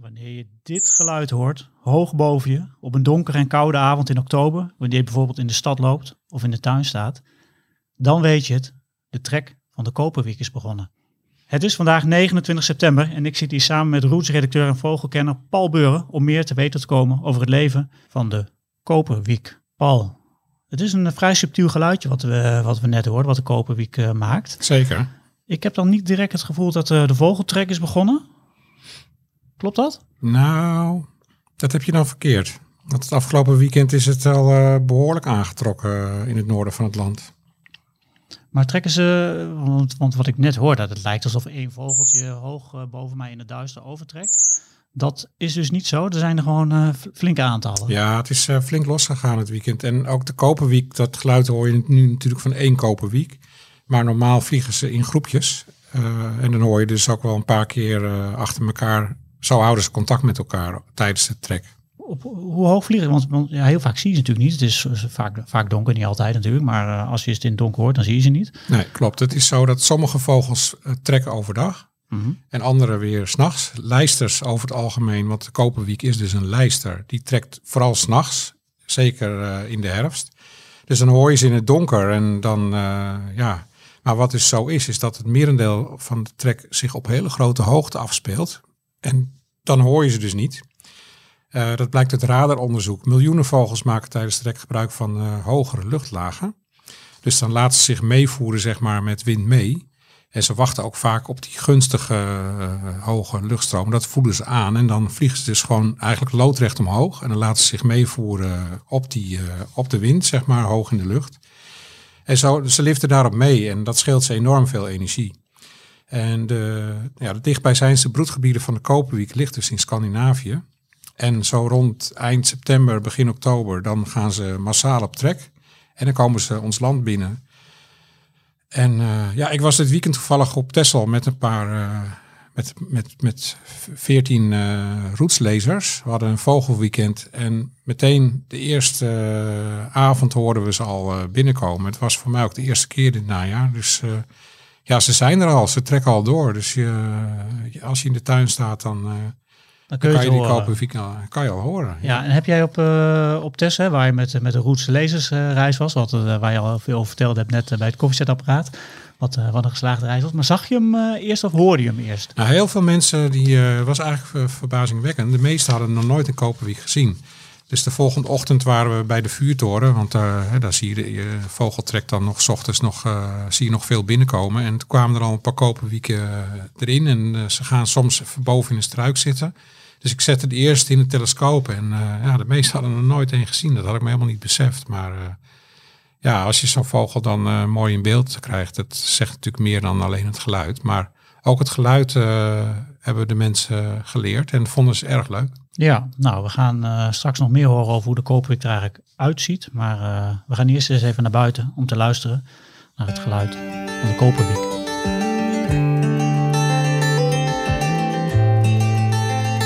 Wanneer je dit geluid hoort, hoog boven je, op een donkere en koude avond in oktober, wanneer je bijvoorbeeld in de stad loopt of in de tuin staat, dan weet je het, de trek van de Koperweek is begonnen. Het is vandaag 29 september en ik zit hier samen met Roots-redacteur en vogelkenner Paul Beuren om meer te weten te komen over het leven van de Koperwiek. Paul, het is een vrij subtiel geluidje wat we, wat we net hoorden, wat de Koperwiek uh, maakt. Zeker. Ik heb dan niet direct het gevoel dat uh, de vogeltrek is begonnen. Klopt dat? Nou, dat heb je dan verkeerd. Want het afgelopen weekend is het al uh, behoorlijk aangetrokken in het noorden van het land. Maar trekken ze, want, want, wat ik net hoorde, dat het lijkt alsof één vogeltje hoog uh, boven mij in het duister overtrekt. Dat is dus niet zo. Er zijn er gewoon uh, flinke aantallen. Ja, het is flink losgegaan het weekend. En ook de koperwiek, dat geluid hoor je nu natuurlijk van één koperwiek. Maar normaal vliegen ze in groepjes. en dan hoor je dus ook wel een paar keer achter elkaar. Zo houden ze contact met elkaar tijdens het trek op, hoe hoog vliegen? Want, want ja, heel vaak zie je ze natuurlijk niet. Het is vaak, vaak donker, niet altijd natuurlijk. Maar uh, als je het in het donker hoort, dan zie je ze niet. Nee, klopt. Het is zo dat sommige vogels uh, trekken overdag. Mm -hmm. En andere weer s'nachts. Lijsters over het algemeen, want de koperwiek is dus een lijster. Die trekt vooral s'nachts, zeker uh, in de herfst. Dus dan hoor je ze in het donker en dan, ja... Maar wat dus zo is, is dat het merendeel van de trek zich op hele grote hoogte afspeelt. En dan hoor je ze dus niet. Uh, dat blijkt uit radaronderzoek. Miljoenen vogels maken tijdens trek gebruik van uh, hogere luchtlagen. Dus dan laten ze zich meevoeren zeg maar, met wind mee. En ze wachten ook vaak op die gunstige uh, hoge luchtstroom. Dat voelen ze aan en dan vliegen ze dus gewoon eigenlijk loodrecht omhoog. En dan laten ze zich meevoeren op, die, op de wind, zeg maar, hoog in de lucht. En zo, ze liften daarop mee en dat scheelt ze enorm veel energie. En de, ja, de dichtbijzijnste broedgebieden van de koperwiek ligt dus in Scandinavië. En zo rond eind september, begin oktober, dan gaan ze massaal op trek. En dan komen ze ons land binnen. En uh, ja, ik was dit weekend toevallig op Texel met een paar, uh, met, met, met veertien uh, roetslezers. We hadden een vogelweekend en meteen de eerste avond hoorden we ze al binnenkomen. Het was voor mij ook de eerste keer dit najaar. Dus ja, ze zijn er al, ze trekken al door. Dus je, als je in de tuin staat, dan dan kun je, kan je die horen. kopen, kan je al horen. Ja, en heb jij op, uh, op Tess, hè, waar je met, met de Roetse lezersreis was, wat, waar je al veel over verteld hebt net bij het koffiezetapparaat, wat, wat een geslaagde reis was. Maar zag je hem eerst of hoorde je hem eerst? Nou, heel veel mensen, die was eigenlijk verbazingwekkend. De meesten hadden nog nooit een Koperwiek gezien. Dus de volgende ochtend waren we bij de vuurtoren, want hè, daar zie je de je vogeltrek dan nog, s ochtends nog, zie je nog veel binnenkomen. En toen kwamen er al een paar Koperwieken erin en ze gaan soms boven in de struik zitten. Dus ik zette de eerste in de telescoop en uh, ja, de meesten hadden er nooit een gezien. Dat had ik me helemaal niet beseft. Maar uh, ja, als je zo'n vogel dan uh, mooi in beeld krijgt, dat zegt natuurlijk meer dan alleen het geluid. Maar ook het geluid hebben de mensen geleerd en vonden ze erg leuk. Ja, nou, we gaan straks nog meer horen over hoe de koperwik er eigenlijk uitziet. Maar we gaan eerst eens even naar buiten om te luisteren naar het geluid van de koperwiek.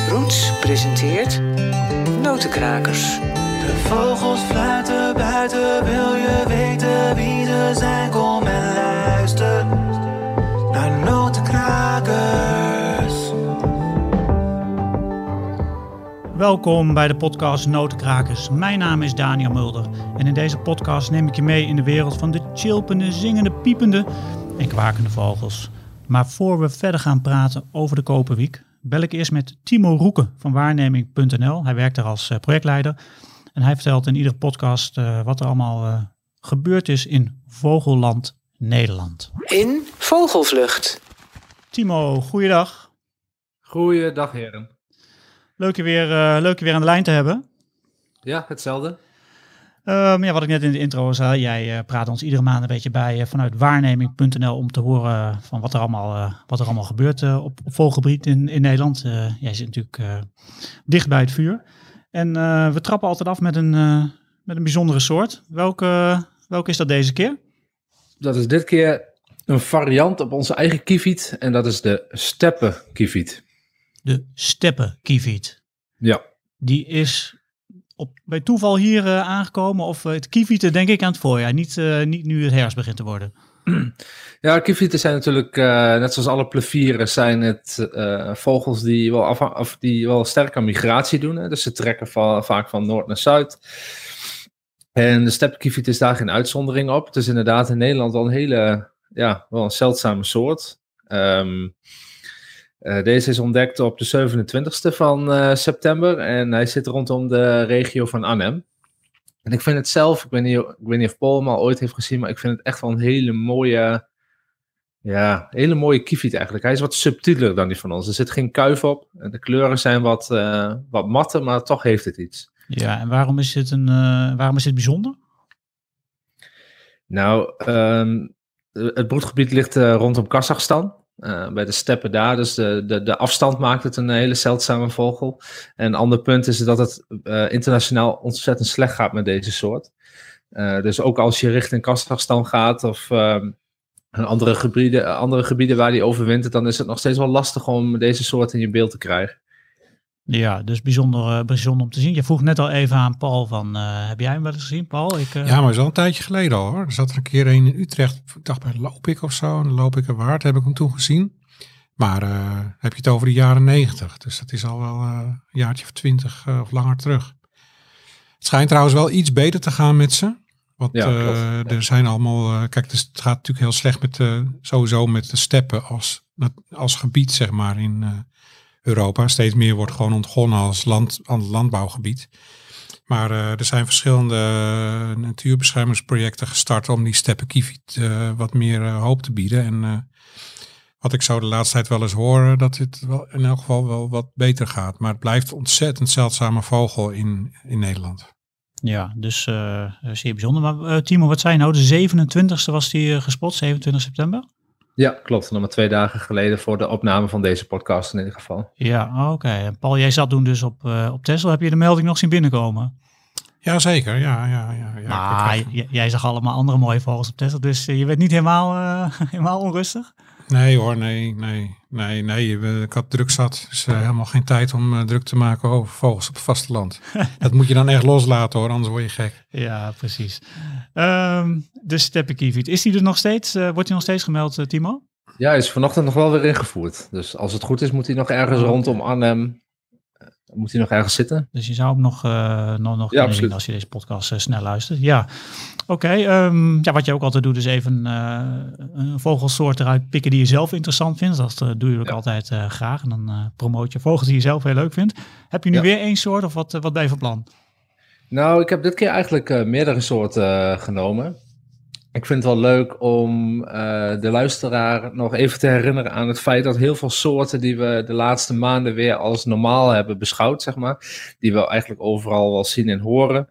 Roots presenteert Notenkrakers. De vogels fluiten buiten, wil je weten wie ze zijn? Kom en Welkom bij de podcast Notenkrakers. Mijn naam is Daniel Mulder en in deze podcast neem ik je mee in de wereld van de chilpende, zingende, piepende en kwakende vogels. Maar voor we verder gaan praten over de Koperwiek, bel ik eerst met Timo Roeken van waarneming.nl. Hij werkt daar als uh, projectleider. En hij vertelt in iedere podcast uh, wat er allemaal uh, gebeurd is in Vogelland Nederland. In Vogelvlucht. Timo, goeiedag. Goeiedag heren. Leuk je, weer, leuk je weer aan de lijn te hebben. Ja, hetzelfde. Um, ja, wat ik net in de intro zei, jij uh, praat ons iedere maand een beetje bij uh, vanuit waarneming.nl om te horen van wat er allemaal, wat er allemaal gebeurt op, op volgebied in, in Nederland. jij zit natuurlijk dicht bij het vuur. En we trappen altijd af met een, met een bijzondere soort. Welke, welke is dat deze keer? Dat is dit keer een variant op onze eigen kieviet en dat is de steppenkieviet. De steppenkieviet. Ja. Die is op, bij toeval hier uh, aangekomen? Of uh, het kievieten denk ik aan het voorjaar, niet, uh, niet nu het herfst begint te worden? Ja, kievieten zijn natuurlijk, net zoals alle plevieren, zijn het vogels die wel, af, of die wel sterk aan migratie doen. Hè? Dus ze trekken va vaak van noord naar zuid. En de stepkieviet is daar geen uitzondering op. Het is inderdaad in Nederland wel een hele, ja, wel een zeldzame soort. Um, uh, deze is ontdekt op de 27e van september en hij zit rondom de regio van Arnhem. En ik vind het zelf, ik weet niet, ik weet niet of Paul hem al ooit heeft gezien, maar ik vind het echt wel een hele mooie, ja, hele mooie kieviet eigenlijk. Hij is wat subtieler dan die van ons. Er zit geen kuif op. De kleuren zijn wat, uh, wat matte, maar toch heeft het iets. Ja, en waarom is dit, een, waarom is dit bijzonder? Nou, um, het broedgebied ligt rondom Kazachstan. Uh, bij de steppen daar. Dus de, de, de afstand maakt het een hele zeldzame vogel. En een ander punt is dat het uh, internationaal ontzettend slecht gaat met deze soort. Uh, dus ook als je richting Kazachstan gaat of andere, gebieden, andere gebieden waar die overwintert, dan is het nog steeds wel lastig om deze soort in je beeld te krijgen. Ja, dus bijzonder, bijzonder om te zien. Je vroeg net al even aan Paul van, heb jij hem wel eens gezien, Paul? Ik, Ja, maar is al een tijdje geleden al hoor. Er zat er een keer een in Utrecht, ik dacht bij Loopik of zo, en Loopik er waard, heb ik hem toen gezien. Maar uh, heb je het over de jaren negentig, dus dat is al wel uh, een jaartje of twintig uh, of langer terug. Het schijnt trouwens wel iets beter te gaan met ze. Want ja, ja. er zijn allemaal, kijk, dus het gaat natuurlijk heel slecht met sowieso met de steppen als, als gebied, zeg maar, in Europa. Steeds meer wordt gewoon ontgonnen als land, landbouwgebied. Maar uh, er zijn verschillende natuurbeschermingsprojecten gestart om die steppenkieviet uh, wat meer uh, hoop te bieden. En wat ik zo de laatste tijd wel eens horen, dat het wel in elk geval wel wat beter gaat. Maar het blijft ontzettend zeldzame vogel in, in Nederland. Ja, dus zeer bijzonder. Maar Timo, wat zei je nou? De 27e was die gespot, 27 september? Ja, klopt. Nog maar twee dagen geleden voor de opname van deze podcast in ieder geval. Ja, oké. Okay. Paul, jij zat toen dus op, uh, op Tesla. Heb je de melding nog zien binnenkomen? Jazeker, ja. ja, ja, ja maar jij zag allemaal andere mooie vogels op Tesla, dus je werd niet helemaal, uh, helemaal onrustig? Nee hoor, nee, nee, nee, nee. Ik had druk zat, dus uh, helemaal geen tijd om uh, druk te maken over vogels op het vasteland. dat moet je dan echt loslaten hoor, anders word je gek. Ja, precies. Um, de steppenkieviet, is die er nog steeds? Uh, wordt hij nog steeds gemeld, Timo? Ja, hij is vanochtend nog wel weer ingevoerd. Dus als het goed is, moet hij nog ergens rondom Arnhem moet hij nog ergens zitten. Dus je zou hem nog, uh, nog, nog ja, zien als je deze podcast uh, snel luistert. Ja, oké. Okay, um, ja, wat je ook altijd doet is even uh, een vogelsoort eruit pikken die je zelf interessant vindt. Dat doe je ook ja. altijd graag. En dan promoot je vogels die je zelf heel leuk vindt. Heb je nu ja. weer één soort of wat, wat ben je van plan? Nou, ik heb dit keer eigenlijk meerdere soorten genomen. Ik vind het wel leuk om uh, de luisteraar nog even te herinneren aan het feit dat heel veel soorten die we de laatste maanden weer als normaal hebben beschouwd, zeg maar, die we eigenlijk overal wel zien en horen.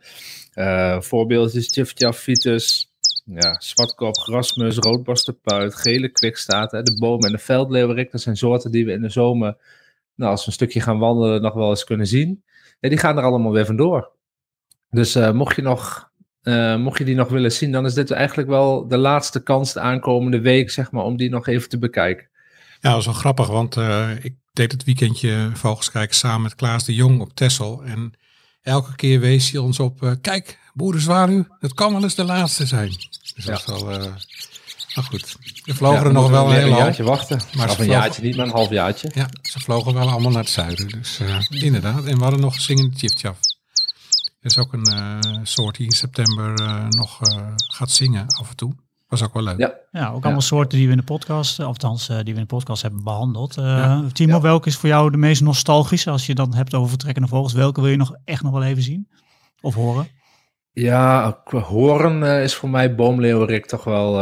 Uh, voorbeeldjes, Tjiftjaf, Vitus, ja, zwartkop, grasmus, roodborstenpuit, gele kwikstaat, de boom en de veldleeuwerik. Dat zijn soorten die we in de zomer, nou, als we een stukje gaan wandelen, nog wel eens kunnen zien. En die gaan er allemaal weer vandoor. Dus uh, mocht je nog uh, mocht je die nog willen zien, dan is dit eigenlijk wel de laatste kans de aankomende week, zeg maar, om die nog even te bekijken. Ja, dat is wel grappig, want uh, ik deed het weekendje Vogels kijken samen met Klaas de Jong op Tessel. En elke keer wees hij ons op, uh, kijk, boerenzwaluw, het kan wel eens de laatste zijn. Dus ja. dat is wel... maar goed, we vlogen ja, er nog wel een heel jaartje wachten. Maar of een jaartje niet, maar een half jaartje. Ja, ze vlogen wel allemaal naar het zuiden. Dus inderdaad. En we hadden nog zingende tjiftjaf. Er is ook een uh, soort die in september uh, nog uh, gaat zingen af en toe. Was ook wel leuk. Ja, ja ook allemaal soorten die we in de podcast, althans die we in de podcast hebben behandeld. Ja. Timo, ja. welke is voor jou de meest nostalgische als je dan hebt over vertrekkende vogels? Welke wil je nog echt nog wel even zien of horen? Ja, horen is voor mij boomleeuwerik toch wel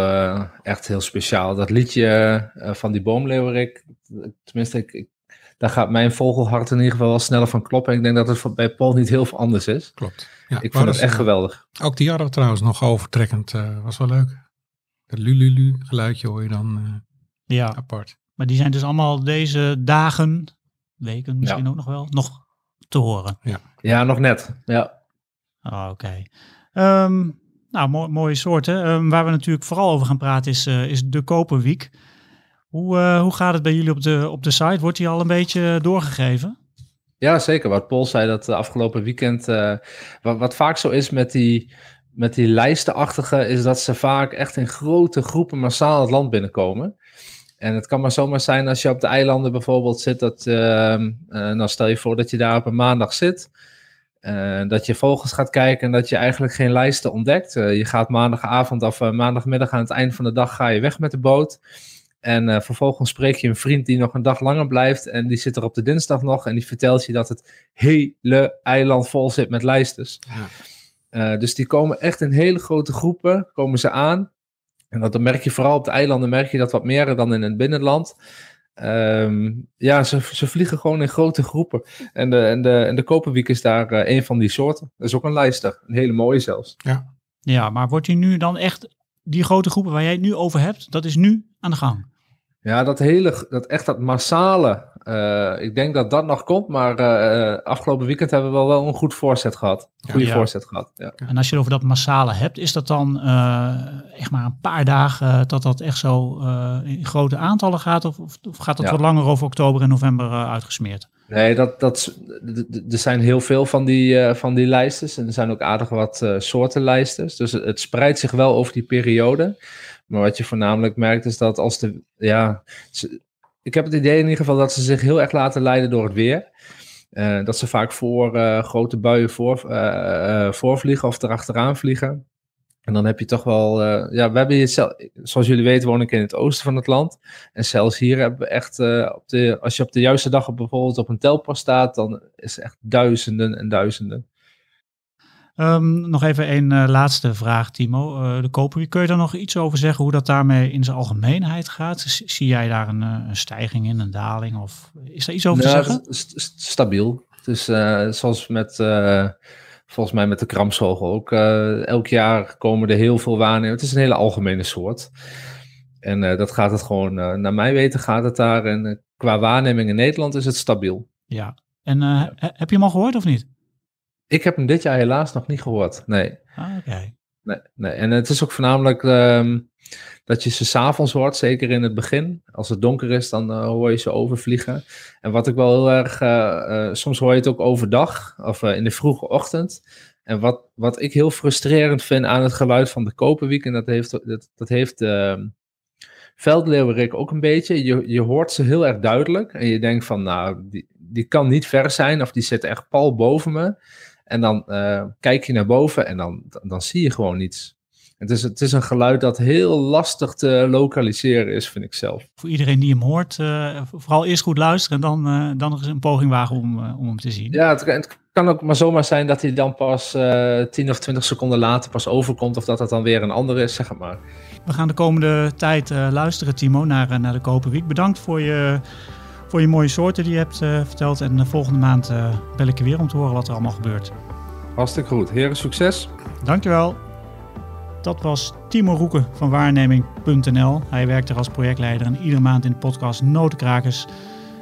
echt heel speciaal. Dat liedje van die boomleeuwerik, tenminste ik, ik daar gaat mijn vogelhart in ieder geval wel sneller van kloppen. En ik denk dat het bij Paul niet heel veel anders is. Klopt. Ja, ik vind het echt geweldig. Ook die hadden we trouwens nog overtrekkend. Uh, was wel leuk. Dat lululu geluidje hoor je dan uh, ja. apart. Maar die zijn dus allemaal deze dagen, weken misschien ja. ook nog wel, nog te horen. Ja, ja nog net. Ja. Oh, Oké. Okay. Um, nou, mo mooie soorten. Um, waar we natuurlijk vooral over gaan praten is, uh, is de Koperwiek. Hoe, uh, hoe gaat het bij jullie op de, op de site? Wordt die al een beetje doorgegeven? Ja, zeker. Wat Paul zei dat afgelopen weekend, uh, wat, wat, vaak zo is met die met die lijstenachtige is dat ze vaak echt in grote groepen massaal het land binnenkomen. En het kan maar zomaar zijn als je op de eilanden bijvoorbeeld zit, dat, uh, nou stel je voor dat je daar op een maandag zit, uh, dat je vogels gaat kijken en dat je eigenlijk geen lijsten ontdekt. Je gaat maandagavond of maandagmiddag aan het eind van de dag ga je weg met de boot. En vervolgens spreek je een vriend die nog een dag langer blijft en die zit er op de dinsdag nog en die vertelt je dat het hele eiland vol zit met lijsters. Ja. dus die komen echt in hele grote groepen, komen ze aan. En dat, merk je vooral op de eilanden, merk je dat wat meer dan in het binnenland. Um, ja, ze, ze vliegen gewoon in grote groepen. En de, en de, en de koperwiek is daar uh, een van die soorten. Dat is ook een lijster. Een hele mooie zelfs. Ja. ja, maar wordt die nu dan echt, die grote groepen waar jij het nu over hebt, dat is nu aan de gang? Ja, dat hele, dat echt dat massale uh, ik denk dat dat nog komt, maar uh, afgelopen weekend hebben we wel, wel een goed voorzet gehad. Goede ja. voorzet gehad. Ja. En als je het over dat massale hebt, is dat dan uh, echt maar een paar dagen dat dat echt zo in grote aantallen gaat? Of, of, gaat dat ja. wat langer over oktober en november uitgesmeerd? Nee, dat, dat, er zijn heel veel van die, van die lijsters. En er zijn ook aardig wat soorten lijsters. Dus het, het spreidt zich wel over die periode. Maar wat je voornamelijk merkt is dat als de. Ja, ik heb het idee in ieder geval dat ze zich heel erg laten leiden door het weer. Uh, dat ze vaak voor uh, grote buien voor, uh, voorvliegen of erachteraan vliegen. En dan heb je toch wel, ja, we hebben hier, zoals jullie weten, woon ik in het oosten van het land. En zelfs hier hebben we echt, op de, als je op de juiste dag bijvoorbeeld op een telpost staat, dan is het echt duizenden en duizenden. Um, nog even een uh, laatste vraag, Timo. Uh, de koper, kun je daar nog iets over zeggen hoe dat daarmee in zijn algemeenheid gaat? Zie jij daar een, een stijging in, een daling? Of is daar iets over nou, te zeggen? St stabiel. Dus uh, zoals met, volgens mij met de kramsvogel ook. elk jaar komen er heel veel waarnemingen. Het is een hele algemene soort. En dat gaat het gewoon, naar mijn weten gaat het daar. En qua waarneming in Nederland is het stabiel. Ja. En heb je hem al gehoord of niet? Ik heb hem dit jaar helaas nog niet gehoord. Nee. Ah, oké. Nee, nee. En het is ook voornamelijk um, dat je ze s'avonds hoort, zeker in het begin. Als het donker is, dan uh, hoor je ze overvliegen. En wat ik wel heel erg, uh, uh, soms hoor je het ook overdag of in de vroege ochtend. En wat, wat ik heel frustrerend vind aan het geluid van de koperwiek, en dat heeft, dat, dat heeft ehm, veldleeuwerik ook een beetje. Je, je hoort ze heel erg duidelijk. En je denkt van, nou, die, die kan niet ver zijn of die zit echt pal boven me. En dan uh, kijk je naar boven en dan, dan zie je gewoon niets. Het is, het is een geluid dat heel lastig te lokaliseren is, vind ik zelf. Voor iedereen die hem hoort, uh, vooral eerst goed luisteren en dan, uh, dan nog eens een poging wagen om, om hem te zien. Ja, het, het, kan ook maar zomaar zijn dat hij dan pas 10 of 20 seconden later pas overkomt. Of dat het dan weer een andere is, zeg maar. We gaan de komende tijd luisteren, Timo, naar, naar de Koperwiek. Bedankt voor je voor je mooie soorten die je hebt uh, verteld. En de volgende maand uh, bel ik je weer om te horen wat er allemaal gebeurt. Hartstikke goed. Heren, succes. Dankjewel. Dat was Timo Roeken van waarneming.nl. Hij werkt er als projectleider en iedere maand in de podcast Notenkrakers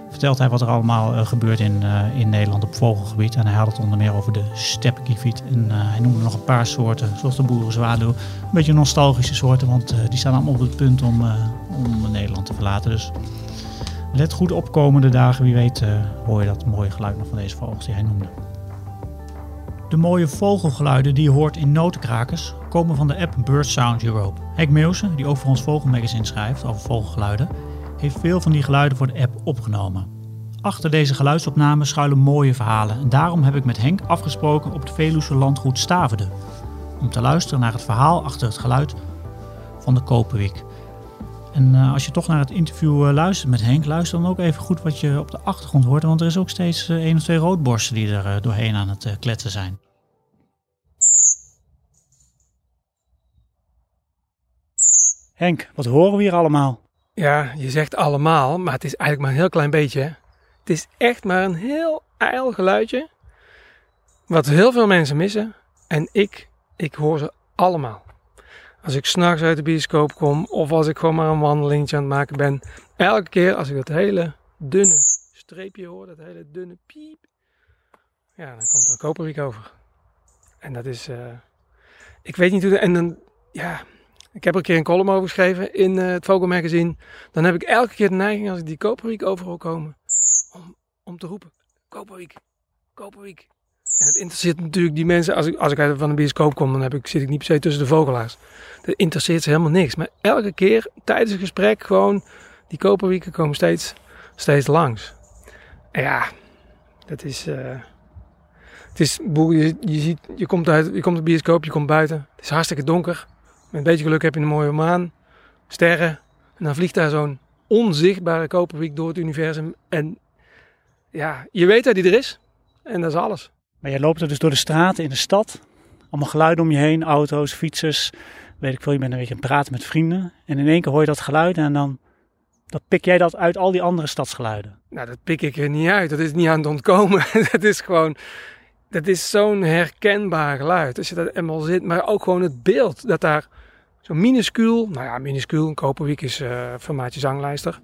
vertelt hij wat er allemaal gebeurt in, in Nederland op vogelgebied. En hij had het onder meer over de steppenkieviet. En hij noemde nog een paar soorten, zoals de boerenzwaluw. Een beetje nostalgische soorten, want die staan allemaal op het punt om, om Nederland te verlaten. Dus Let goed op komende dagen, wie weet uh, hoor je dat mooie geluid nog van deze vogels die hij noemde. De mooie vogelgeluiden die je hoort in notenkrakers komen van de app Bird Sound Europe. Henk Meeuwsen, die ook voor ons Vogelmagazine schrijft over vogelgeluiden, heeft veel van die geluiden voor de app opgenomen. Achter deze geluidsopnames schuilen mooie verhalen en daarom heb ik met Henk afgesproken op het Veluwe landgoed Staverde. Om te luisteren naar het verhaal achter het geluid van de koperwik. En uh, als je toch naar het interview uh, luistert met Henk, luister dan ook even goed wat je op de achtergrond hoort. Want er is ook steeds uh, één of twee roodborsten die er doorheen aan het kletsen zijn. Henk, wat horen we hier allemaal? Ja, je zegt allemaal, maar het is eigenlijk maar een heel klein beetje. Het is echt maar een heel ijl geluidje. Wat heel veel mensen missen. En ik, ik hoor ze allemaal. Als ik s'nachts uit de bioscoop kom of als ik gewoon maar een wandelingetje aan het maken ben. Elke keer als ik dat hele dunne streepje hoor, dat hele dunne piep. Ja, dan komt er een koperwiek over. En dat is, uh, ik weet niet hoe, en dan, ja, ik heb er een keer een column over geschreven in uh, het Vogelmagazine. Dan heb ik elke keer de neiging als ik die koperwiek over wil komen, om, om te roepen, koperwiek, koperwiek. En het interesseert natuurlijk die mensen, als ik, als ik uit van een bioscoop kom, dan heb ik, zit ik niet per se tussen de vogelaars. Dat interesseert ze helemaal niks. Maar elke keer tijdens een gesprek gewoon, die koperwieken komen steeds, steeds langs. En ja, dat is, uh, het is, je, je, ziet, je komt uit, je komt de bioscoop, je komt buiten. Het is hartstikke donker. Met een beetje geluk heb je een mooie maan, sterren. En dan vliegt daar zo'n onzichtbare koperwiek door het universum. En ja, je weet dat die er is. En dat is alles. Maar jij loopt er dus door de straten in de stad. Allemaal geluiden om je heen, auto's, fietsers. Weet ik veel, je bent een beetje aan het praten met vrienden. En in één keer hoor je dat geluid en dan dat pik jij dat uit al die andere stadsgeluiden? Nou, dat pik ik er niet uit. Dat is niet aan het ontkomen. dat is gewoon, dat is zo'n herkenbaar geluid. Als je dat eenmaal zit, maar ook gewoon het beeld dat daar zo minuscuul, nou ja, minuscuul, een Koperwiek is uh, formaatje zanglijster.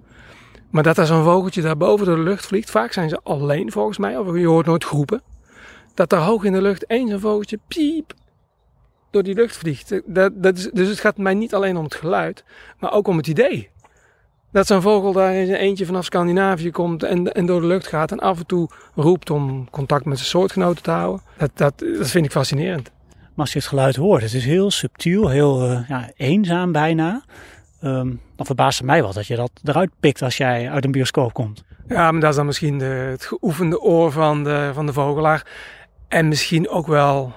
Maar dat er zo'n vogeltje daar boven door de lucht vliegt. Vaak zijn ze alleen volgens mij, of je hoort nooit groepen. Dat daar hoog in de lucht één zo'n vogeltje piep door die lucht vliegt. Dat, dat is, dus het gaat mij niet alleen om het geluid, maar ook om het idee. Dat zo'n vogel daar in zijn eentje vanaf Scandinavië komt en, en door de lucht gaat en af en toe roept om contact met zijn soortgenoten te houden. Dat, dat, dat vind ik fascinerend. Maar als je het geluid hoort, het is heel subtiel, heel uh, ja, eenzaam bijna. Um, dan verbaast het mij wel dat je dat eruit pikt als jij uit een bioscoop komt. Ja, maar dat is dan misschien de, het geoefende oor van de, van de vogelaar. En misschien ook wel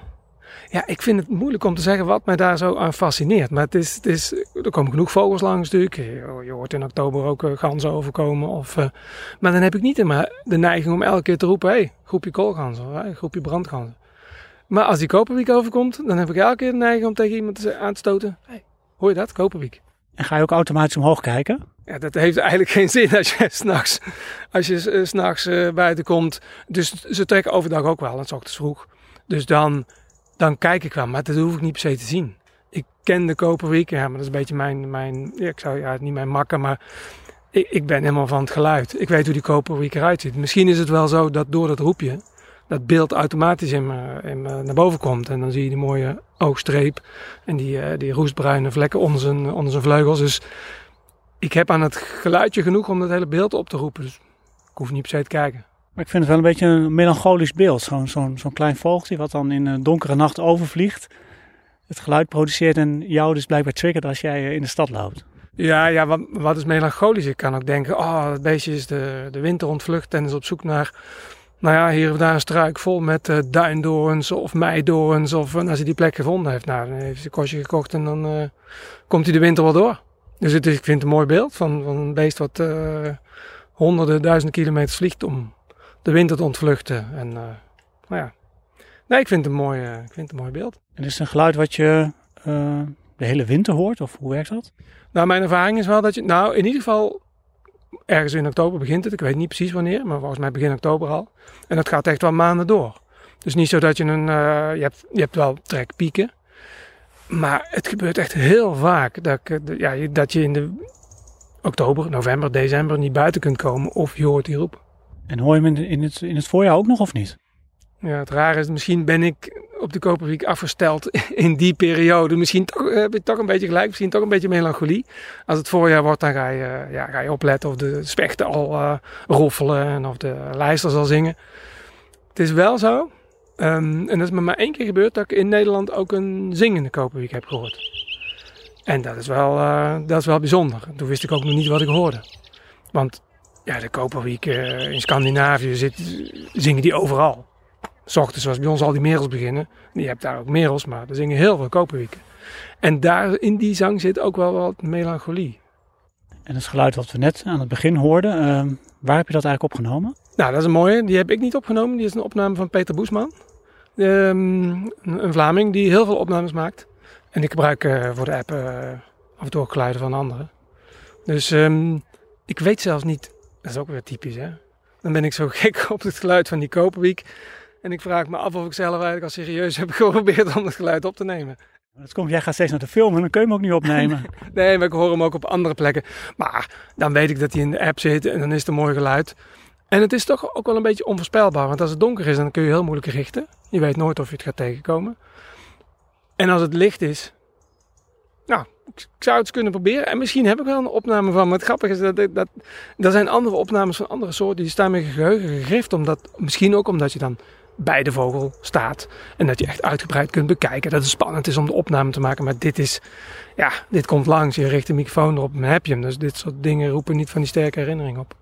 ja, ik vind het moeilijk om te zeggen wat mij daar zo aan fascineert. Maar het is, het is, er komen genoeg vogels langs natuurlijk. Je, hoort in oktober ook uh, ganzen overkomen. Of, uh, maar dan heb ik niet de neiging om elke keer te roepen... Hé, hey, groepje koolganzen, hey, groepje brandganzen. Maar als die koperwiek overkomt, dan heb ik elke keer de neiging om tegen iemand aan te stoten... Hey, hoor je dat, koperwiek? En ga je ook automatisch omhoog kijken? Ja, dat heeft eigenlijk geen zin als je s'nachts als je, uh, buiten komt. Dus ze trekken overdag ook wel, en ochtends vroeg. Dus dan dan kijk ik wel. Maar dat hoef ik niet per se te zien. Ik ken de Koperwiek, ja, maar dat is een beetje mijn, mijn ja, ik zou ja, niet mijn makker, maar ik, ik ben helemaal van het geluid. Ik weet hoe die Koperwiek eruit ziet. Misschien is het wel zo dat door dat roepje, dat beeld automatisch in me, in naar boven komt. En dan zie je die mooie oogstreep en die, uh, die roestbruine vlekken onder zijn, onder zijn vleugels. Dus ik heb aan het geluidje genoeg om dat hele beeld op te roepen. Dus ik hoef niet per se te kijken. Maar ik vind het wel een beetje een melancholisch beeld. Zo'n zo'n zo'n klein vogeltje wat dan in een donkere nacht overvliegt. Het geluid produceert en jou dus blijkbaar triggert als jij in de stad loopt. Ja, ja wat, wat is melancholisch? Ik kan ook denken, oh, het beestje is de, de winter ontvlucht en is op zoek naar, nou ja, hier of daar een struik vol met uh, duindorens of meidorens. Of en als hij die plek gevonden heeft, nou, dan heeft hij een kostje gekocht en dan uh, komt hij de winter wel door. Dus het is, ik vind het een mooi beeld van, van een beest wat uh, honderden, duizenden kilometers vliegt om de winter te ontvluchten. En uh, nou ja, nee, ik vind het een mooi, uh, ik vind het een mooi beeld. En is het een geluid wat je de hele winter hoort? Of hoe werkt dat? Nou, mijn ervaring is wel dat je, nou, in ieder geval ergens in oktober begint het. Ik weet niet precies wanneer, maar volgens mij begin oktober al. En dat gaat echt wel maanden door. Dus niet zo dat je een, je, hebt, je hebt wel trekpieken. Maar het gebeurt echt heel vaak dat, ja, dat je in de oktober, november, december niet buiten kunt komen of je hoort die roep. En hoor je hem in het, in het voorjaar ook nog of niet? Ja, het rare is, misschien ben ik op de Koperwiek afgesteld in die periode. Misschien toch, heb je toch een beetje gelijk, misschien toch een beetje melancholie. Als het voorjaar wordt, dan ga je, ja, ga je opletten of de spechten al uh, roffelen en of de lijster al zingen. Het is wel zo, um, en dat is me maar één keer gebeurd, dat ik in Nederland ook een zingende Koperwiek heb gehoord. En dat is wel, uh, dat is wel bijzonder. Toen wist ik ook nog niet wat ik hoorde. Want ja, de Koperwiek uh, in Scandinavië zit, zingen die overal. Ochtends, zoals bij ons al die merels beginnen. Je hebt daar ook merels, maar er zingen heel veel Koperwieken. En daar in die zang zit ook wel wat melancholie. En het geluid wat we net aan het begin hoorden, uh, waar heb je dat eigenlijk opgenomen? Nou, dat is een mooie. Die heb ik niet opgenomen. Die is een opname van Peter Boesman. Um, een Vlaming die heel veel opnames maakt. En ik gebruik uh, voor de app uh, af en toe geluiden van anderen. Dus um, ik weet zelfs niet dat is ook weer typisch, hè? Dan ben ik zo gek op het geluid van die Koperwiek. En ik vraag me af of ik zelf eigenlijk al serieus heb geprobeerd om het geluid op te nemen. Dat komt, jij gaat steeds naar de film en dan kun je hem ook niet opnemen. nee, maar ik hoor hem ook op andere plekken. Maar dan weet ik dat hij in de app zit en dan is het een mooi geluid. En het is toch ook wel een beetje onvoorspelbaar. Want als het donker is, dan kun je heel moeilijk richten. Je weet nooit of je het gaat tegenkomen. En als het licht is, nou, ik zou het eens kunnen proberen. En misschien heb ik wel een opname van. Maar het grappige is dat, dat, dat er zijn andere opnames van andere soorten. Die staan met geheugen gegrift. Omdat, misschien ook omdat je dan bij de vogel staat. En dat je echt uitgebreid kunt bekijken. Dat het spannend is om de opname te maken. Maar dit is, ja, dit komt langs. Je richt de microfoon erop en heb je hem. Dus dit soort dingen roepen niet van die sterke herinnering op.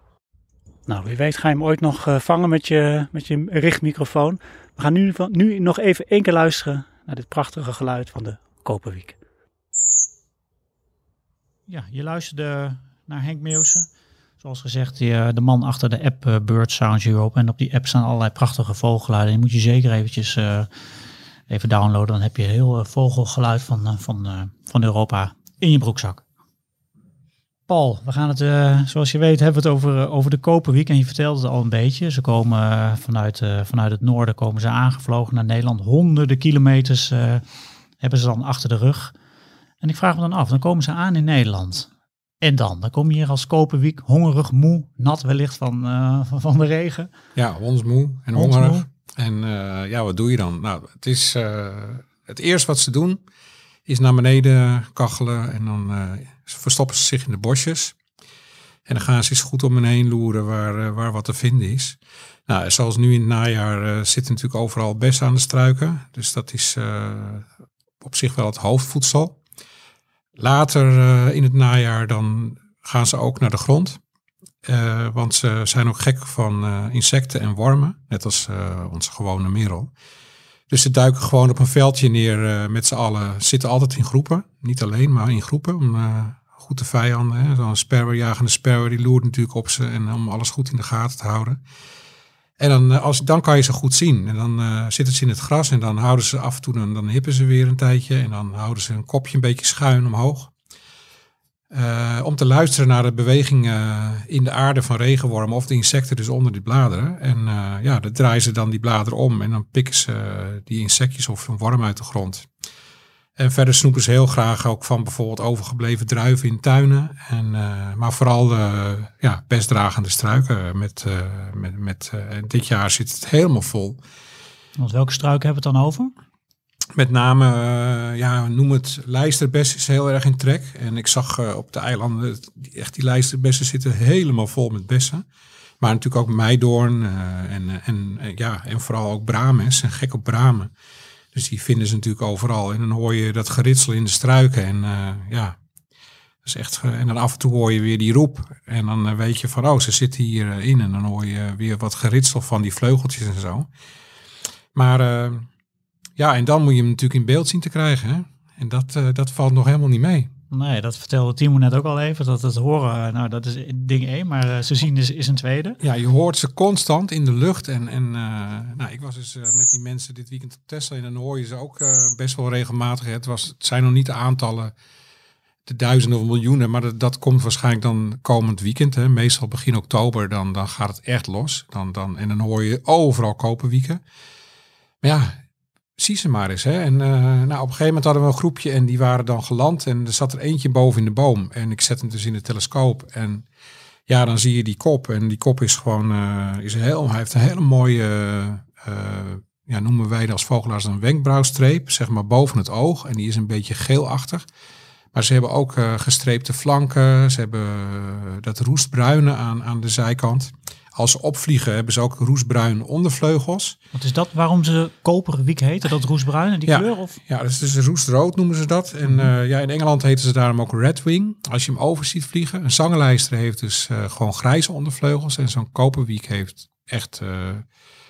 Nou, wie weet ga je hem ooit nog eh, vangen met je, met je richtmicrofoon. We gaan nu, nu nog even één keer luisteren naar dit prachtige geluid van de Koperwiek. Ja, je luisterde naar Henk Meeuwsen. Zoals gezegd, eh, de man achter de app eh, Bird Sounds Europe. En op die app staan allerlei prachtige vogelgeluiden. Die moet je zeker eventjes even downloaden. Dan heb je heel vogelgeluid van, van, van Europa in je broekzak. Paul, we gaan het, eh, zoals je weet, hebben we het over, eh, over de Koperwiek. En je vertelde het al een beetje. Ze komen eh, vanuit, vanuit het noorden komen ze aangevlogen naar Nederland. Honderden kilometers hebben ze dan achter de rug. En ik vraag me dan af, dan komen ze aan in Nederland. En dan? Dan kom je hier als Koperwiek, hongerig, moe, nat wellicht van, van, van de regen. Ja, hondsmoe en Hondsmoe. hongerig. En ja, wat doe je dan? Nou, het is het eerste wat ze doen is naar beneden kachelen en dan eh, verstoppen ze zich in de bosjes. En dan gaan ze eens goed om hen heen loeren waar, eh, waar wat te vinden is. Nou, zoals nu in het najaar eh, zitten natuurlijk overal bessen aan de struiken. Dus dat is eh, op zich wel het hoofdvoedsel. Later in het najaar dan gaan ze ook naar de grond. Want ze zijn ook gek van insecten en wormen, net als onze gewone merel. Dus ze duiken gewoon op een veldje neer eh, met z'n allen. Zitten altijd in groepen, niet alleen, maar in groepen. Om eh, goed de vijanden, hè. zo'n sperwer, jagende die loert natuurlijk op ze. En om alles goed in de gaten te houden. En dan, eh, als, dan kan je ze goed zien. En dan eh, zitten ze in het gras en dan houden ze af en toe, dan, dan hippen ze weer een tijdje. En dan houden ze hun kopje een beetje schuin omhoog. Eh, om te luisteren naar de beweging eh, in de aarde van regenwormen of de insecten dus onder die bladeren. En eh, ja, dan draaien ze dan die bladeren om en dan pikken ze die insectjes of een worm uit de grond. En verder snoepen ze heel graag ook van bijvoorbeeld overgebleven druiven in tuinen. En, maar vooral ja, pestdragende struiken. Met, met, met, dit jaar zit het helemaal vol. Want welke struiken hebben we het dan over? Met name, eh, ja, noem het lijsterbes is heel erg in trek. En ik zag eh, op de eilanden, echt die lijsterbessen zitten helemaal vol met bessen. Maar natuurlijk ook meidoorn eh, en, en, ja, en vooral ook bramen. Ze zijn gek op bramen. Dus die vinden ze natuurlijk overal. En dan hoor je dat geritsel in de struiken. En ja, dat is echt. En dan af en toe hoor je weer die roep. En dan weet je van, oh, ze zitten hierin. in En dan hoor je weer wat geritsel van die vleugeltjes en zo. Maar ja, en dan moet je hem natuurlijk in beeld zien te krijgen. Hè? En dat, eh, dat valt nog helemaal niet mee. Nee, dat vertelde Timo net ook al even. Dat het horen, eh, nou dat is ding één. Maar eh, ze zien is, is een tweede. Ja, je hoort ze constant in de lucht. En, en nou, ik was dus met die mensen dit weekend op Tesla. En dan hoor je ze ook best wel regelmatig. Het, was, het zijn nog niet de aantallen, de duizenden of miljoenen. Maar dat, dat komt waarschijnlijk dan komend weekend. Hè. Meestal begin oktober, dan, dan gaat het echt los. Dan, dan, en dan hoor je overal koperwieken. Maar ja, zie ze maar eens. Hè. En eh, nou, op een gegeven moment hadden we een groepje en die waren dan geland. En er zat er eentje boven in de boom. En ik zet hem dus in de telescoop. En ja, dan zie je die kop. En die kop is gewoon, eh, is heel, hij heeft een hele mooie, eh, ja, noemen wij dat als vogelaars een wenkbrauwstreep, zeg maar boven het oog. En die is een beetje geelachtig. Maar ze hebben ook gestreepte flanken. Ze hebben dat roestbruine aan, aan de zijkant. Als ze opvliegen hebben ze ook roestbruin ondervleugels. Wat is dat? Waarom ze koperwiek heten? Dat roesbruin en die Ja. kleur? Of? Ja, dat is dus roestrood noemen ze dat. En eh, ja, in Engeland heten ze daarom ook redwing. Als je hem over ziet vliegen. Een zangenlijster heeft dus eh, gewoon grijze ondervleugels. En zo'n koperwiek heeft echt eh,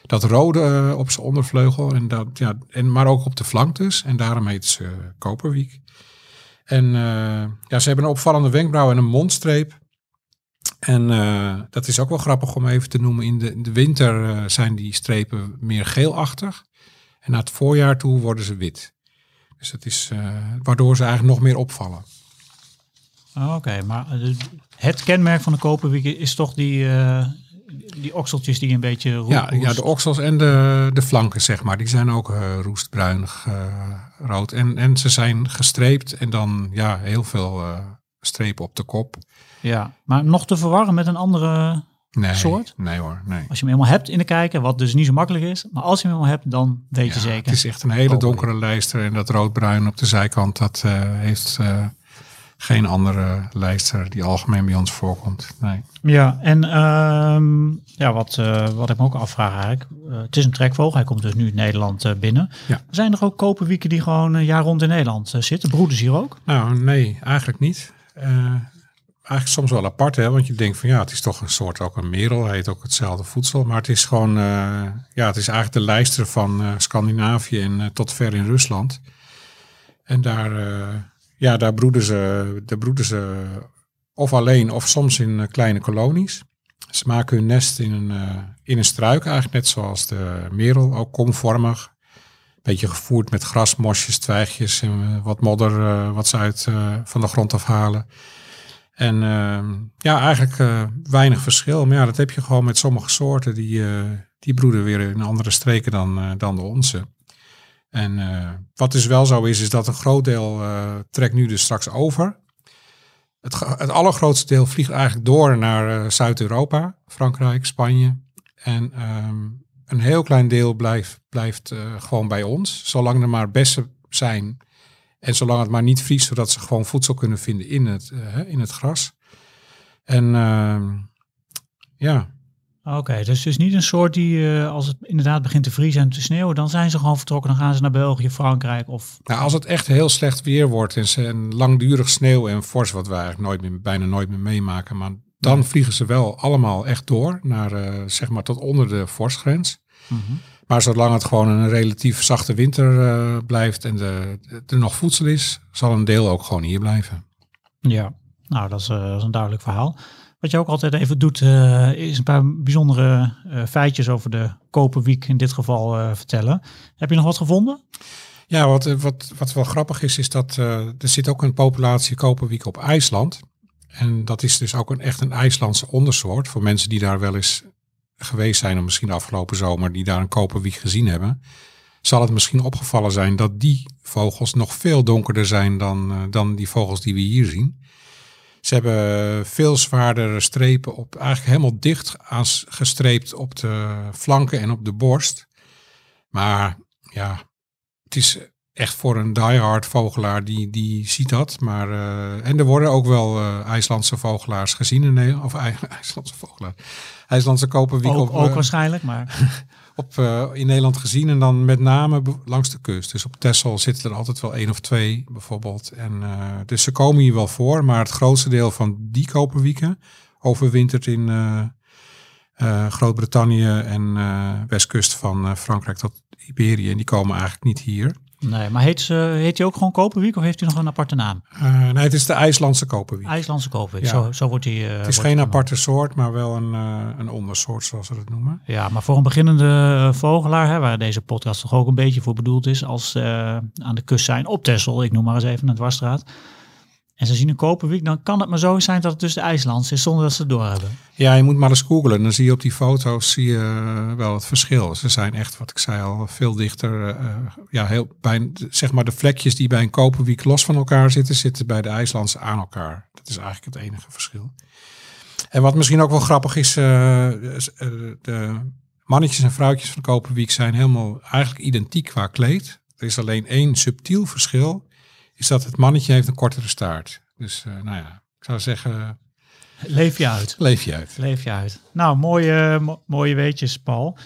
dat rode op zijn ondervleugel. En dat, ja, en, maar ook op de flank dus. En daarom heet ze koperwiek. En ja, ze hebben een opvallende wenkbrauw en een mondstreep. En eh, dat is ook wel grappig om even te noemen. In de, de winter eh, zijn die strepen meer geelachtig. En naar het voorjaar toe worden ze wit. Dus dat is eh, waardoor ze eigenlijk nog meer opvallen. Oh, Oké, maar het kenmerk van de koperwiek is toch die, die okseltjes die een beetje roe- Ja, ja, roest- de oksels en de, de flanken, zeg maar, die zijn ook roestbruinig eh, rood. En, en ze zijn gestreept en dan ja, heel veel strepen op de kop. Ja, maar nog te verwarren met een andere Nee, Soort? Nee hoor, nee. Als je hem eenmaal hebt in de kijker, wat dus niet zo makkelijk is. Maar als je hem eenmaal hebt, dan weet je zeker. Het is echt een hele Koperwiek. donkere lijster en dat roodbruin op de zijkant, dat eh, heeft eh, geen andere lijster die algemeen bij ons voorkomt. Nee. Ja, en ehm, ja, wat, eh, wat ik me ook afvraag eigenlijk. het is een trekvogel, hij komt dus nu in Nederland binnen. Ja. Zijn er ook koperwieken die gewoon een jaar rond in Nederland zitten? Broeders hier ook? Nou, nee, eigenlijk niet. Eigenlijk soms wel apart, hè, want je denkt van ja, het is toch een soort ook een merel, hij eet ook hetzelfde voedsel, maar het is gewoon, eh, ja, het is eigenlijk de lijster van eh, Scandinavië en eh, tot ver in Rusland. En daar, ja, daar broeden ze, daar broeden ze of alleen of soms in kleine kolonies. Ze maken hun nest in een, in een struik, eigenlijk net zoals de merel, ook komvormig. Beetje gevoerd met gras, mosjes, twijgjes en wat modder wat ze uit van de grond afhalen. En ehm, ja, eigenlijk eh, weinig verschil. Maar ja, dat heb je gewoon met sommige soorten. Die, eh, die broeden weer in andere streken dan, eh, dan de onze. En wat dus wel zo is, is dat een groot deel trekt nu dus straks over. Het, het allergrootste deel vliegt eigenlijk door naar Zuid-Europa, Frankrijk, Spanje. En ehm, een heel klein deel blijft, blijft gewoon bij ons. Zolang er maar bessen zijn en zolang het maar niet vriest, zodat ze gewoon voedsel kunnen vinden in het, eh, in het gras. En ehm, ja, Oké, dus het is niet een soort die eh, als het inderdaad begint te vriezen en te sneeuwen, dan zijn ze gewoon vertrokken. Dan gaan ze naar België, Frankrijk of... nou, als het echt heel slecht weer wordt en, ze, en langdurig sneeuw en fors, wat we eigenlijk nooit meer, bijna nooit meer meemaken, maar dan vliegen ze wel allemaal echt door naar eh, zeg maar tot onder de vorstgrens. Maar zolang het gewoon een relatief zachte winter eh, blijft en de, de- er nog voedsel is, zal een deel ook gewoon hier blijven. Ja, nou dat is, eh, dat is een duidelijk verhaal. Wat je ook altijd even doet, eh, is een paar bijzondere feitjes over de koperwiek in dit geval vertellen. Heb je nog wat gevonden? Ja, wat, wat, wat wel grappig is, is dat er zit ook een populatie koperwiek op IJsland. En dat is dus ook een, echt een IJslandse ondersoort. Voor mensen die daar wel eens geweest zijn, of misschien de afgelopen zomer, die daar een koperwiek gezien hebben. Zal het misschien opgevallen zijn dat die vogels nog veel donkerder zijn dan, eh, dan die vogels die we hier zien. Ze hebben veel zwaardere strepen op, eigenlijk helemaal dicht gestreept op de flanken en op de borst. Maar ja, het is echt voor een diehard vogelaar, die, die ziet dat. Maar, eh, en er worden ook wel eh, IJslandse vogelaars gezien in Nederland. Of IJ- IJslandse vogelaar. IJslandse koperwiek Ook, op, ook eh, waarschijnlijk, maar op, in Nederland gezien. En dan met name langs de kust. Dus op Texel zitten er altijd wel één of twee bijvoorbeeld. En, dus ze komen hier wel voor. Maar het grootste deel van die koperwieken overwintert in Groot-Brittannië en westkust van Frankrijk tot Iberië. En die komen eigenlijk niet hier. Nee. Maar heet, ze, heet hij ook gewoon koperwiek of heeft hij nog een aparte naam? Eh, nee, het is de IJslandse koperwiek. IJslandse koperwiek, Ja. zo, zo wordt hij... eh, het is geen aparte soort, maar wel een, eh, een ondersoort zoals ze dat noemen. Ja, maar voor een beginnende vogelaar, hè, waar deze podcast toch ook een beetje voor bedoeld is, als ze aan de kust zijn op Texel, ik noem maar eens even een dwarsstraat, en ze zien een koperwiek, dan kan het maar zo zijn dat het dus de IJslands is, zonder dat ze het doorhebben. Ja, je moet maar eens googlen. Dan zie je op die foto's zie je eh, wel het verschil. Ze zijn echt, wat ik zei al, veel dichter. eh, ja, heel, bij, zeg maar de vlekjes die bij een koperwiek los van elkaar zitten, zitten bij de IJslandse aan elkaar. Dat is eigenlijk het enige verschil. En wat misschien ook wel grappig is, eh, eh, de mannetjes en vrouwtjes van koperwiek zijn helemaal eigenlijk identiek qua kleed. Er is alleen één subtiel verschil, is dat het mannetje heeft een kortere staart. Dus eh, nou ja, ik zou zeggen, Leef je uit. leef je uit. Leef je uit. Nou, mooie, mo- mooie weetjes, Paul.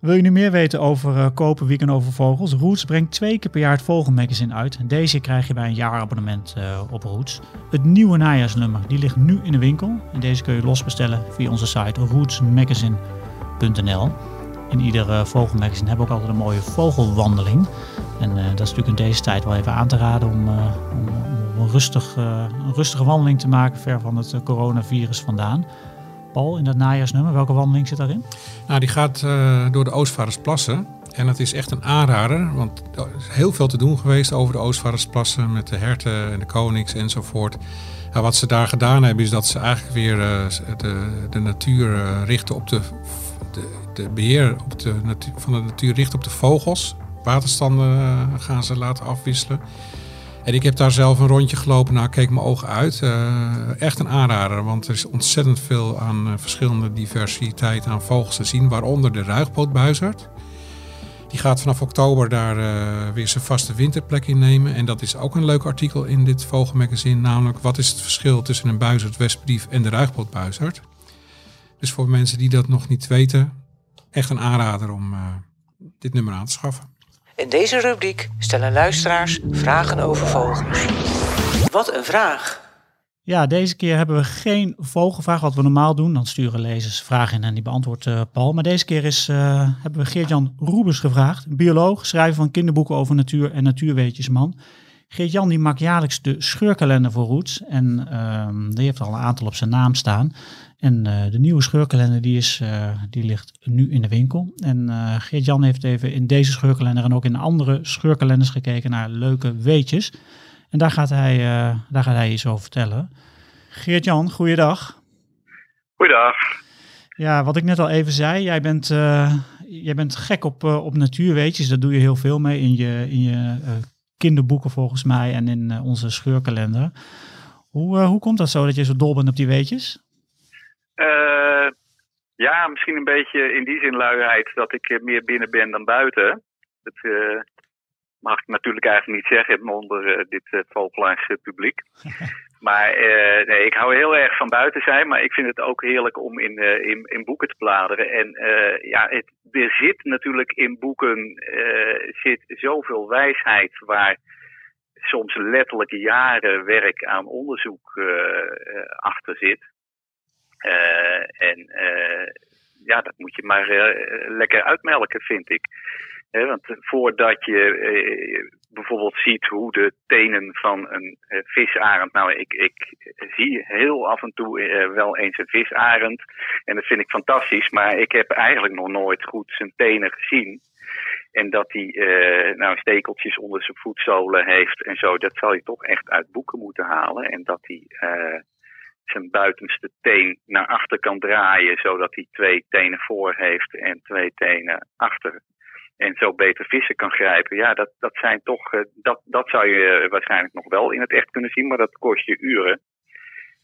Wil je nu meer weten over eh koperwiek en over vogels? Roots brengt twee keer per jaar het Vogelmagazine uit. En deze krijg je bij een jaarabonnement eh, op Roots. Het nieuwe najaarsnummer, die ligt nu in de winkel. En deze kun je losbestellen via onze site rootsmagazine.nl. In ieder eh, vogelmagazine hebben we ook altijd een mooie vogelwandeling. En eh, dat is natuurlijk in deze tijd wel even aan te raden om, eh, een, een rustige wandeling te maken ver van het coronavirus vandaan. Paul, in dat najaarsnummer, welke wandeling zit daarin? Nou, die gaat door de Oostvaardersplassen. En het is echt een aanrader, want er is heel veel te doen geweest over de Oostvaardersplassen met de herten en de konings enzovoort. Ja, wat ze daar gedaan hebben is dat ze eigenlijk weer de, de natuur richten op de, de, beheer op de van de natuur richten op de vogels. Waterstanden eh, gaan ze laten afwisselen. En ik heb daar zelf een rondje gelopen. Nou, keek mijn ogen uit. Eh, echt een aanrader, want er is ontzettend veel aan eh, verschillende diversiteit aan vogels te zien. Waaronder de ruigpootbuizerd. Die gaat vanaf oktober daar weer zijn vaste winterplek in nemen. En dat is ook een leuk artikel in dit vogelmagazine. Namelijk, wat is het verschil tussen een buizerd en de ruigpootbuizerd? Dus voor mensen die dat nog niet weten, echt een aanrader om uh, dit nummer aan te schaffen. In deze rubriek stellen luisteraars vragen over vogels. Wat een vraag! Ja, deze keer hebben we geen vogelvraag, wat we normaal doen. Dan sturen lezers vragen in en die beantwoordt uh, Paul. Maar deze keer is, uh, hebben we Geert-Jan Roebers gevraagd. Bioloog, schrijver van kinderboeken over natuur en natuurweetjesman. Geert-Jan die maakt jaarlijks de scheurkalender voor Roots. En uh, die heeft al een aantal op zijn naam staan. En uh, de nieuwe scheurkalender die is, die ligt nu in de winkel. En Geert-Jan heeft even in deze scheurkalender en ook in andere scheurkalenders gekeken naar leuke weetjes. En daar gaat hij, daar gaat hij iets over vertellen. Geert-Jan, goeiedag. Goeiedag. Ja, wat ik net al even zei, jij bent, jij bent gek op, op natuurweetjes. Daar doe je heel veel mee in je, in je kinderboeken volgens mij en in onze scheurkalender. Hoe, hoe komt dat zo dat je zo dol bent op die weetjes? Ja, misschien een beetje in die zin luiheid dat ik meer binnen ben dan buiten. Dat, mag ik natuurlijk eigenlijk niet zeggen onder uh, dit uh, publiek. maar nee, ik hou heel erg van buiten zijn, maar ik vind het ook heerlijk om in, in, in, boeken te bladeren. En ja, het, er zit natuurlijk in boeken zit zoveel wijsheid waar soms letterlijk jaren werk aan onderzoek achter zit. En ja, dat moet je maar lekker uitmelken, vind ik want voordat je eh, bijvoorbeeld ziet hoe de tenen van een eh, visarend. Nou, ik, ik zie heel af en toe eh, wel eens een visarend. En dat vind ik fantastisch. Maar ik heb eigenlijk nog nooit goed zijn tenen gezien. En dat hij nou, stekeltjes onder zijn voetzolen heeft en zo. Dat zal je toch echt uit boeken moeten halen. En dat hij zijn buitenste teen naar achter kan draaien. Zodat hij twee tenen voor heeft en twee tenen achter en zo beter vissen kan grijpen. Ja, dat, dat zijn toch, uh, dat, dat zou je eh, waarschijnlijk nog wel in het echt kunnen zien, maar dat kost je uren.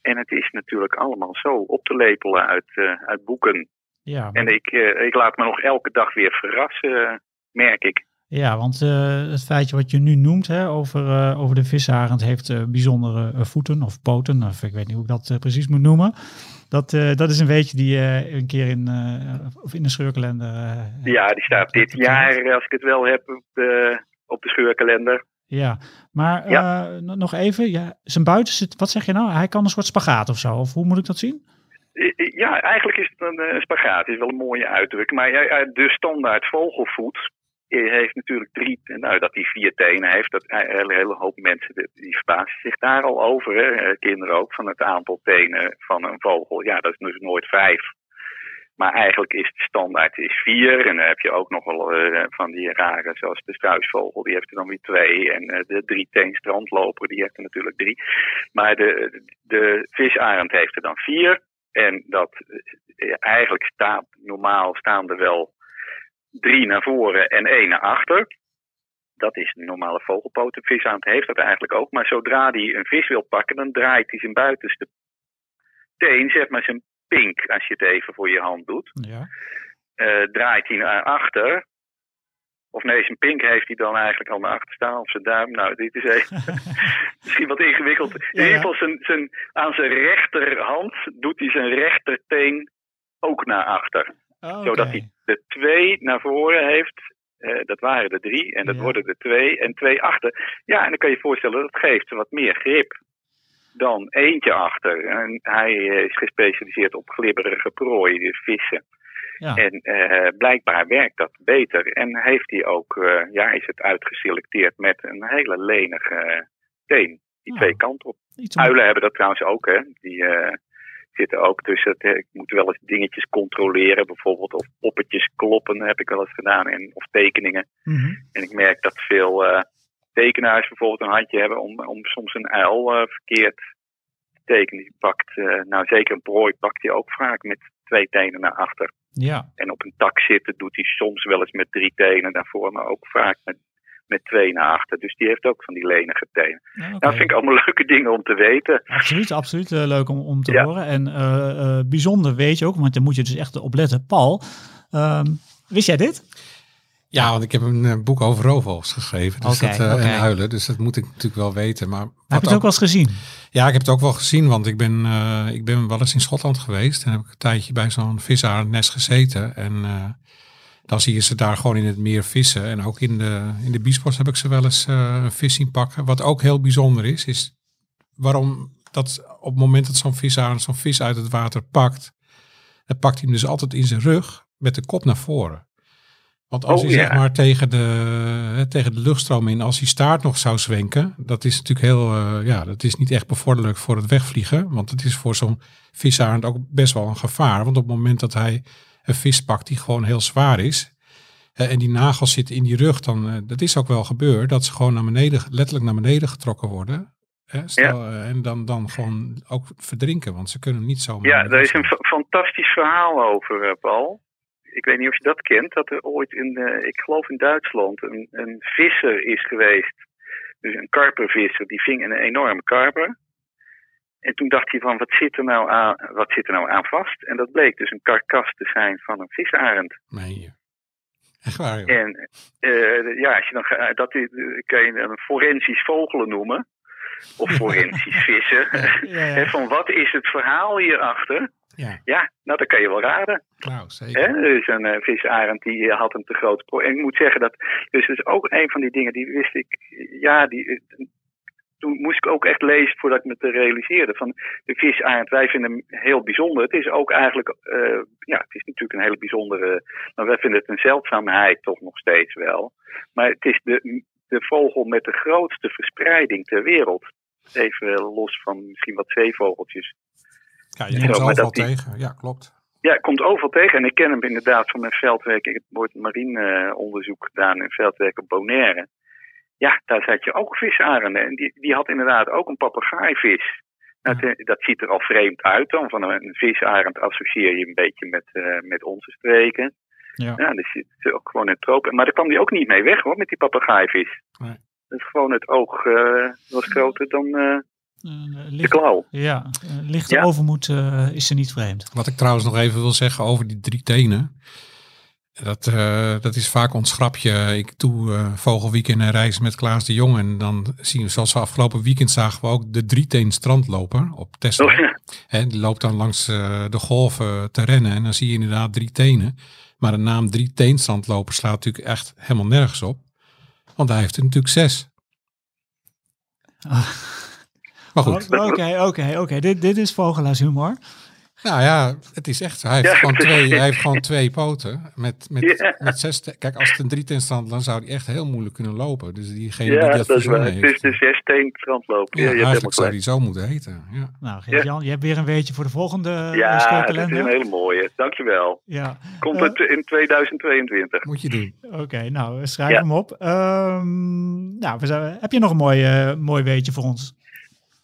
En het is natuurlijk allemaal zo op te lepelen uit, uh, uit boeken. Ja, maar... En ik, uh, ik laat me nog elke dag weer verrassen, merk ik. Ja, want uh, het feitje wat je nu noemt hè, over, uh, over de visarend heeft uh, bijzondere voeten of poten, of ik weet niet hoe ik dat precies moet noemen. Dat, dat is een weetje die je een keer in, of in de scheurkalender... ja, die staat dit jaar, als ik het wel heb, op de, op de scheurkalender. Ja, maar ja. nog even, ja, zijn buiten zit, wat zeg je nou? Hij kan een soort spagaat of zo, of hoe moet ik dat zien? Ja, eigenlijk is het een spagaat. Is wel een mooie uitdrukking. Maar de standaard vogelvoet, heeft natuurlijk drie, nou dat hij vier tenen heeft, dat een hele, hoop mensen die verbazen zich daar al over. Hè? Eh, kinderen ook van het aantal tenen van een vogel. Ja, dat is dus nooit vijf. Maar eigenlijk is de standaard is vier. En dan heb je ook nog wel uh, van die rare, zoals de struisvogel, die heeft er dan weer twee. En de drieteen strandloper, die heeft er natuurlijk drie. Maar de, de visarend heeft er dan vier. En dat eigenlijk staat, normaal staan er wel drie naar voren en één naar achter. Dat is een normale vogelpoot. De vis aan het heeft dat eigenlijk ook. Maar zodra hij een vis wil pakken, dan draait hij zijn buitenste teen, zeg maar zijn pink, als je het even voor je hand doet. Ja. Uh, draait hij naar achter. Of nee, zijn pink heeft hij dan eigenlijk al naar achter staan, of zijn duim. Nou, dit is even, misschien wat ingewikkeld. In ieder geval, zijn, zijn, aan zijn rechterhand doet hij zijn rechterteen ook naar achter. Oh, Zodat hij de twee naar voren heeft. Uh, dat waren de drie en dat ja. worden de twee en twee achter. Ja, en dan kan je je voorstellen, dat geeft wat meer grip dan eentje achter. En hij is gespecialiseerd op glibberige prooi, dus vissen. Ja. En uh, blijkbaar werkt dat beter. En heeft hij ook, uh, ja, is het uitgeselecteerd met een hele lenige teen. Die twee kanten op. Uilen hebben dat trouwens ook, hè. Die, zitten ook tussen. Het, ik moet wel eens dingetjes controleren, bijvoorbeeld. Of poppetjes kloppen heb ik wel eens gedaan. En, of tekeningen. Mm -hmm. En ik merk dat veel uh, tekenaars bijvoorbeeld een handje hebben om, om soms een uil uh, verkeerd te tekenen. Die pakt, uh, nou zeker een prooi pakt hij ook vaak met twee tenen naar achter. Ja. En op een tak zitten doet hij soms wel eens met drie tenen naar voren, maar ook vaak met met twee naar achter. Dus die heeft ook van die lenige tenen. Ja, okay. Nou, vind ik allemaal leuke dingen om te weten. Absoluut, absoluut uh, leuk om, om te ja. horen. En uh, uh, bijzonder weet je ook, want daar moet je dus echt op letten. Paul, ehm, wist jij dit? Ja, want ik heb een eh, boek over roofvogels geschreven. Dus dat, eh, oké. En uilen, dus dat moet ik natuurlijk wel weten. Maar Heb je het ook wel eens gezien? Ja, ik heb het ook wel gezien, want ik ben, eh, ik ben wel eens in Schotland geweest. En heb ik een tijdje bij zo'n visarendnest gezeten. En eh, dan zie je ze daar gewoon in het meer vissen. En ook in de, in de biesbos heb ik ze wel eens eh, een vis zien pakken. Wat ook heel bijzonder is, is waarom dat op het moment dat zo'n visarend zo'n vis uit het water pakt, dan pakt hij hem dus altijd in zijn rug met de kop naar voren. Want als Oh, hij ja. zeg maar tegen de, hè, tegen de luchtstroom in, als die staart nog zou zwenken, dat is natuurlijk heel, eh, ja, dat is niet echt bevorderlijk voor het wegvliegen. Want het is voor zo'n visarend ook best wel een gevaar. Want op het moment dat hij een vis pakt die gewoon heel zwaar is, eh, en die nagels zitten in die rug, dan, eh, dat is ook wel gebeurd, dat ze gewoon naar beneden, letterlijk naar beneden getrokken worden. Hè, stel, eh, en dan, dan gewoon ook verdrinken, want ze kunnen niet zomaar. Ja, daar is een fa- fantastisch verhaal over, Paul. Ik weet niet of je dat kent, dat er ooit in, ik geloof in Duitsland, een, een visser is geweest. Dus een karpervisser, die ving een enorme karper. En toen dacht hij van, wat zit er nou aan, wat zit er nou aan vast? En dat bleek dus een karkas te zijn van een visarend. Nee, echt waar joh. En eh, ja, als je dan, dat is- kan je een forensisch vogelen noemen. Of forensisch vissen. Ja, Hè, ja. van wat is het verhaal hierachter? Ja, Ja, nou dat kan je wel raden. nou zeker. Hè? Er is een eh, visarend die eh, had een te groot En ik moet zeggen dat, dus dat is ook een van die dingen die wist ik, ja, die, eh, toen moest ik ook echt lezen voordat ik me te realiseerde. Van de visarend, wij vinden hem heel bijzonder. Het is ook eigenlijk, eh, ja, het is natuurlijk een hele bijzondere, maar wij vinden het een zeldzaamheid toch nog steeds wel. Maar het is de, de vogel met de grootste verspreiding ter wereld. Even los van misschien wat zeevogeltjes. Ja, je komt overal tegen. Ja, klopt. Ja, komt overal tegen. En ik ken hem inderdaad van mijn veldwerk. Ik heb ooit marineonderzoek gedaan in veldwerk op Bonaire. Ja, daar zat je ook visarenden. En die, die had inderdaad ook een papegaaivis. Nou, te- dat ziet er al vreemd uit dan. Van een visarend associeer je een beetje met, eh, met onze streken. Ja. Ja, dus zit ze ook gewoon in het tropen. Maar daar kwam die ook niet mee weg hoor, met die papegaaivis. Nee. Dat is gewoon het oog eh, was groter dan eh, Eh, de licht, klauw. ja, eh, lichte Ja. overmoed eh, is er niet vreemd. Wat ik trouwens nog even wil zeggen over die drie tenen. Dat, eh, dat is vaak ons grapje. Ik doe eh vogelweekend en reis met Klaas de Jong. En dan zien we, zoals we afgelopen weekend zagen we ook de drieteen strandloper op Tesla. Oh, ja. Hè, die loopt dan langs eh, de golven te rennen. En dan zie je inderdaad drie tenen. Maar de naam drieteen strandloper slaat natuurlijk echt helemaal nergens op. Want hij heeft er natuurlijk zes. Ah. Maar goed. Oké, oké, oké. Dit, dit is vogelaarshumor. Nou ja, het is echt zo. Hij heeft, Ja, gewoon, twee, hij heeft gewoon twee poten. Met, met, Ja. met zes. te- Kijk, als het een drietenstand, dan zou hij echt heel moeilijk kunnen lopen. Dus diegene Ja, die dat dat is waar. Het is de zesteen ja, Ja, je eigenlijk zou die zo moeten heten. Ja. Nou, Geert-Jan, je hebt weer een weetje voor de volgende Ja, ja, dat is een hele mooie. Dankjewel. Ja, Komt Eh, het in 2022? Moet je doen. oké. nou, schrijf Ja. hem op. Ehm, nou, we zijn- heb je nog een mooi, eh, mooi weetje voor ons?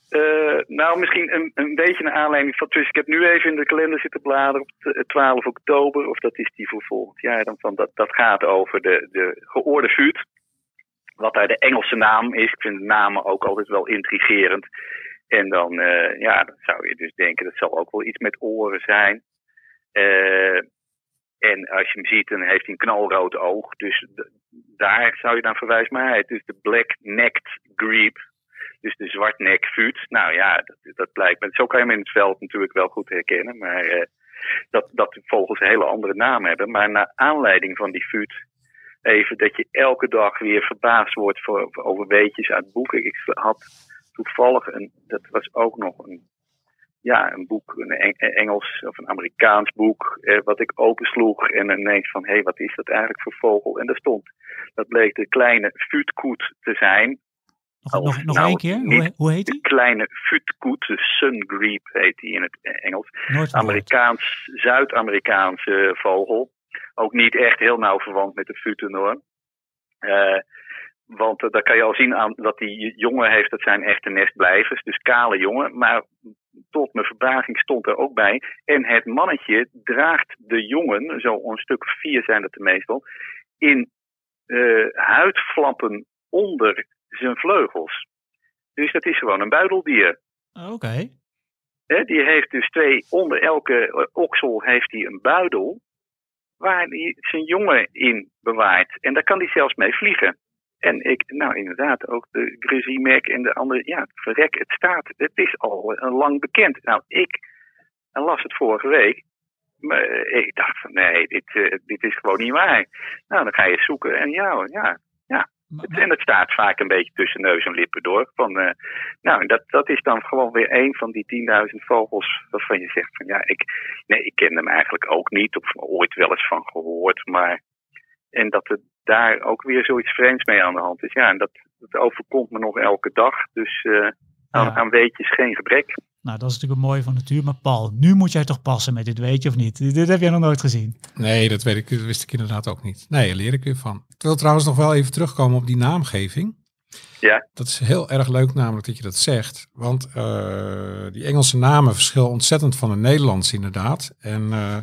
Eh, nou, misschien een, een beetje een aanleiding van. Dus ik heb nu even in de kalender zitten bladeren op t- 12 oktober. Of dat is die voor volgend jaar. Dan van dat, dat gaat over de, de geoorde vuut. Wat daar de Engelse naam is. Ik vind de namen ook altijd wel intrigerend. En dan, eh, ja, dan zou je dus denken dat zal ook wel iets met oren zijn. Eh, en als je hem ziet, dan heeft hij een knalrood oog. Dus daar zou je dan verwijzen. Maar hij is dus de black-necked grebe. Dus de zwartnekvuut. Nou ja, dat, dat blijkt. Zo kan je hem in het veld natuurlijk wel goed herkennen. Maar eh, dat, dat vogels een hele andere naam hebben. Maar naar aanleiding van die vuut. Even dat je elke dag weer verbaasd wordt voor, over weetjes uit boeken. Ik had toevallig een, dat was ook nog een, ja, een boek, een Eng- Engels of een Amerikaans boek, eh, wat ik opensloeg en ineens van, hé, hey, wat is dat eigenlijk voor vogel? En daar stond, dat bleek de kleine vuutkoet te zijn. Nog, Oh, nog, nog nou, één keer? Hoe, hoe heet De die? kleine vuutkoet, de sungreep heet die in het Engels. Nooit. Amerikaans, Zuid-Amerikaanse vogel. Ook niet echt heel nauw verwant met de futen hoor. Eh, want eh, daar kan je al zien aan dat die jongen heeft, dat zijn echte nestblijvers, dus kale jongen. Maar tot mijn verbazing stond er ook bij. En het mannetje draagt de jongen, zo een stuk vier zijn het er meestal, in eh, huidflappen onder zijn vleugels. Dus dat is gewoon een buideldier. Oké. Hè, die heeft dus twee, onder elke eh, oksel heeft hij een buidel. waar hij zijn jongen in bewaart. En daar kan hij zelfs mee vliegen. En ik, nou inderdaad, ook de Grizzly Mac en de andere, ja, verrek, het staat, het is al uh, lang bekend. Nou, ik las het vorige week, maar ik dacht van nee, dit, dit is gewoon niet waar. Nou, dan ga je zoeken en ja, ja, en het staat vaak een beetje tussen neus en lippen door. Van, uh, nou, dat, dat is dan gewoon weer een van die 10.000 vogels waarvan je zegt van ja, ik, nee, ik ken hem eigenlijk ook niet of ooit wel eens van gehoord, maar en dat er daar ook weer zoiets vreemds mee aan de hand is. Ja, en dat, dat overkomt me nog elke dag. Dus uh, aan, ja. aan weetjes geen gebrek. Nou, dat is natuurlijk het mooie van natuur. Maar Paul, nu moet jij toch passen met dit weetje of niet? Dit heb jij nog nooit gezien. Nee, dat, weet ik, dat wist ik inderdaad ook niet. Nee, daar leer ik weer van. Ik wil trouwens nog wel even terugkomen op die naamgeving. Ja. Dat is heel erg leuk namelijk dat je dat zegt. Want uh, die Engelse namen verschillen ontzettend van de Nederlands inderdaad. En... Uh,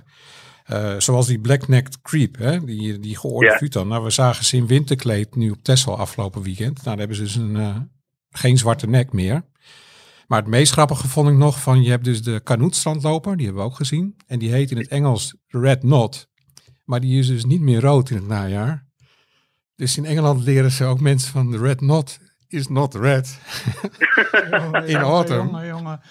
uh, zoals die black-necked creep, hè, die, die geoorde ja. Nou, we zagen ze in winterkleed nu op Texel afgelopen weekend. Nou, dan hebben ze dus een, uh, geen zwarte nek meer. Maar het meest grappige vond ik nog van, je hebt dus de kanoetstrandloper, die hebben we ook gezien. En die heet in het Engels Red Knot. Maar die is dus niet meer rood in het najaar. Dus in Engeland leren ze ook mensen van de Red Knot is not red. in autumn. Jongen, jongen.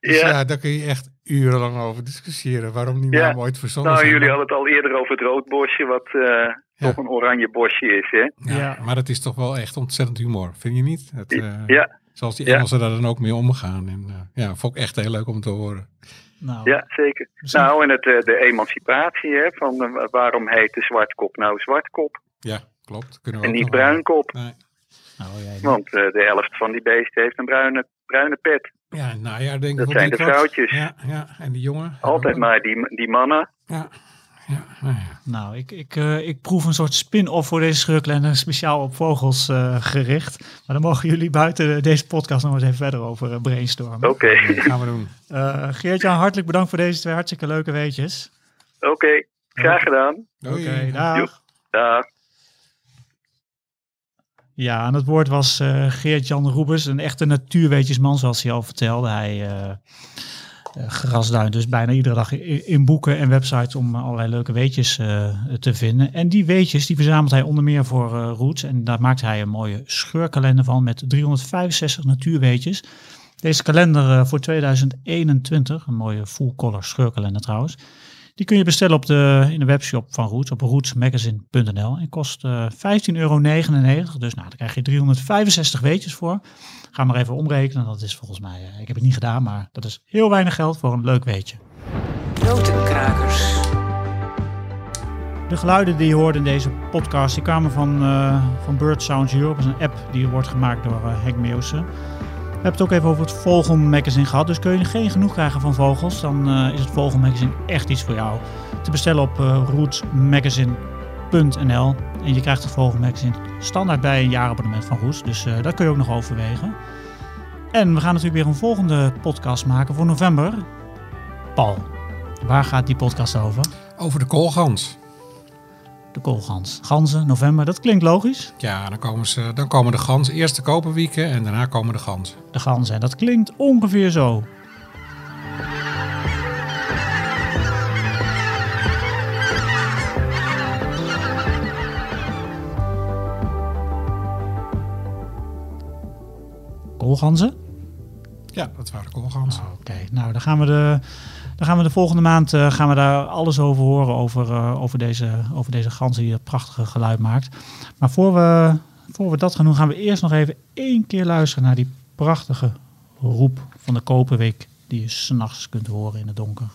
Dus ja. ja, daar kun je echt urenlang over discussiëren. Waarom die naam ja. ooit verzonnen Nou, zijn. jullie hadden het al eerder over het roodbosje, wat uh, ja. toch een oranje bosje is, hè? Ja, ja, maar dat is toch wel echt ontzettend humor, vind je niet? Het, uh, ja. Zoals die Engelsen daar dan ook mee omgaan. En uh, ja, vond ik echt heel leuk om te horen. Nou, ja, zeker. Misschien... Nou, en het, de emancipatie, hè, van waarom heet de zwartkop nou zwartkop? Ja, klopt. Kunnen we en niet bruinkop. Nee. Oh, Want de helft van die beesten heeft een bruine, bruine pet. Ja, nou ja, denk ik Dat zijn de vrouwtjes. Ja, ja, en die jongen. Altijd maar die, die mannen. Ja. Ja, nou, ja. nou ik, ik, uh, ik proef een soort spin-off voor deze scheurkalender, speciaal op vogels uh, gericht. Maar dan mogen jullie buiten deze podcast nog eens even verder over uh, brainstormen. Oké. Okay. gaan we doen. Geert-Jan, hartelijk bedankt voor deze twee hartstikke leuke weetjes. Oké, okay. graag gedaan. Oké, okay, dag. Dag. Ja, aan het woord was uh, Geert-Jan Roebers, een echte natuurweetjesman, zoals hij al vertelde. Hij uh, grasduint dus bijna iedere dag in, boeken en websites om allerlei leuke weetjes te vinden. En die weetjes die verzamelt hij onder meer voor Roots. En daar maakt hij een mooie scheurkalender van met 365 natuurweetjes. Deze kalender voor 2021, een mooie full-color scheurkalender trouwens. Die kun je bestellen op de, in de webshop van Roots, op rootsmagazine.nl. En kost uh, 15,99 euro. Dus nou, daar krijg je 365 weetjes voor. Ga maar even omrekenen. Dat is volgens mij, uh, ik heb het niet gedaan, maar dat is heel weinig geld voor een leuk weetje. Notenkrakers. De geluiden die je hoorde in deze podcast, die kwamen van, uh, van Bird Sounds Europe. Dat is een app die wordt gemaakt door uh, Henk Meeuwsen. We hebben het ook even over het Vogelmagazine gehad. Dus kun je geen genoeg krijgen van vogels, dan uh, is het Vogelmagazine echt iets voor jou. Te bestellen op uh, rootsmagazine.nl. En je krijgt het Vogelmagazine standaard bij een jaarabonnement van Roots. Dus uh, dat kun je ook nog overwegen. En we gaan natuurlijk weer een volgende podcast maken voor november. Paul, waar gaat die podcast over? Over de koolgans. De koolgans. Ganzen, november, dat klinkt logisch. Ja, dan komen, ze, dan komen de ganzen. Eerst de koperwieken en daarna komen de ganzen. De ganzen, en dat klinkt ongeveer zo. Koolganzen? Ja, dat waren koolganzen. Oh, Oké, okay. nou dan gaan we de... Dan gaan we de volgende maand uh, gaan we daar alles over horen, over, uh, over, deze, over deze gans die dat prachtige geluid maakt. Maar voor we, voor we dat gaan doen, gaan we eerst nog even één keer luisteren naar die prachtige roep van de koperweek die je s'nachts kunt horen in het donker.